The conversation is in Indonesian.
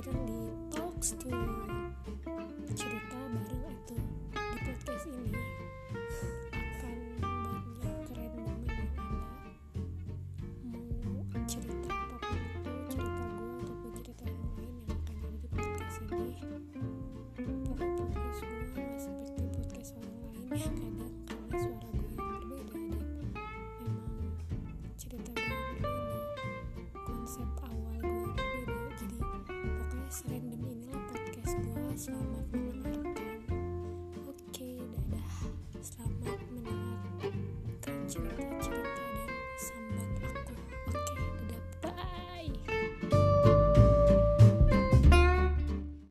podcast tuh cerita bareng itu di podcast ini akan banyak kerendaman yang ada. Mau cerita apa pun itu cerita gue ataupun cerita yang lain yang akan ada di podcast ini. Pokoknya podcast gue nggak seperti podcast orang lain ya kadang karena suara gue yang berbeda dan memang cerita gue yang berbeda konsep serandom inilah podcast gue selamat mendengarkan. Oke dadah. Selamat mendengarkan cerita-cerita.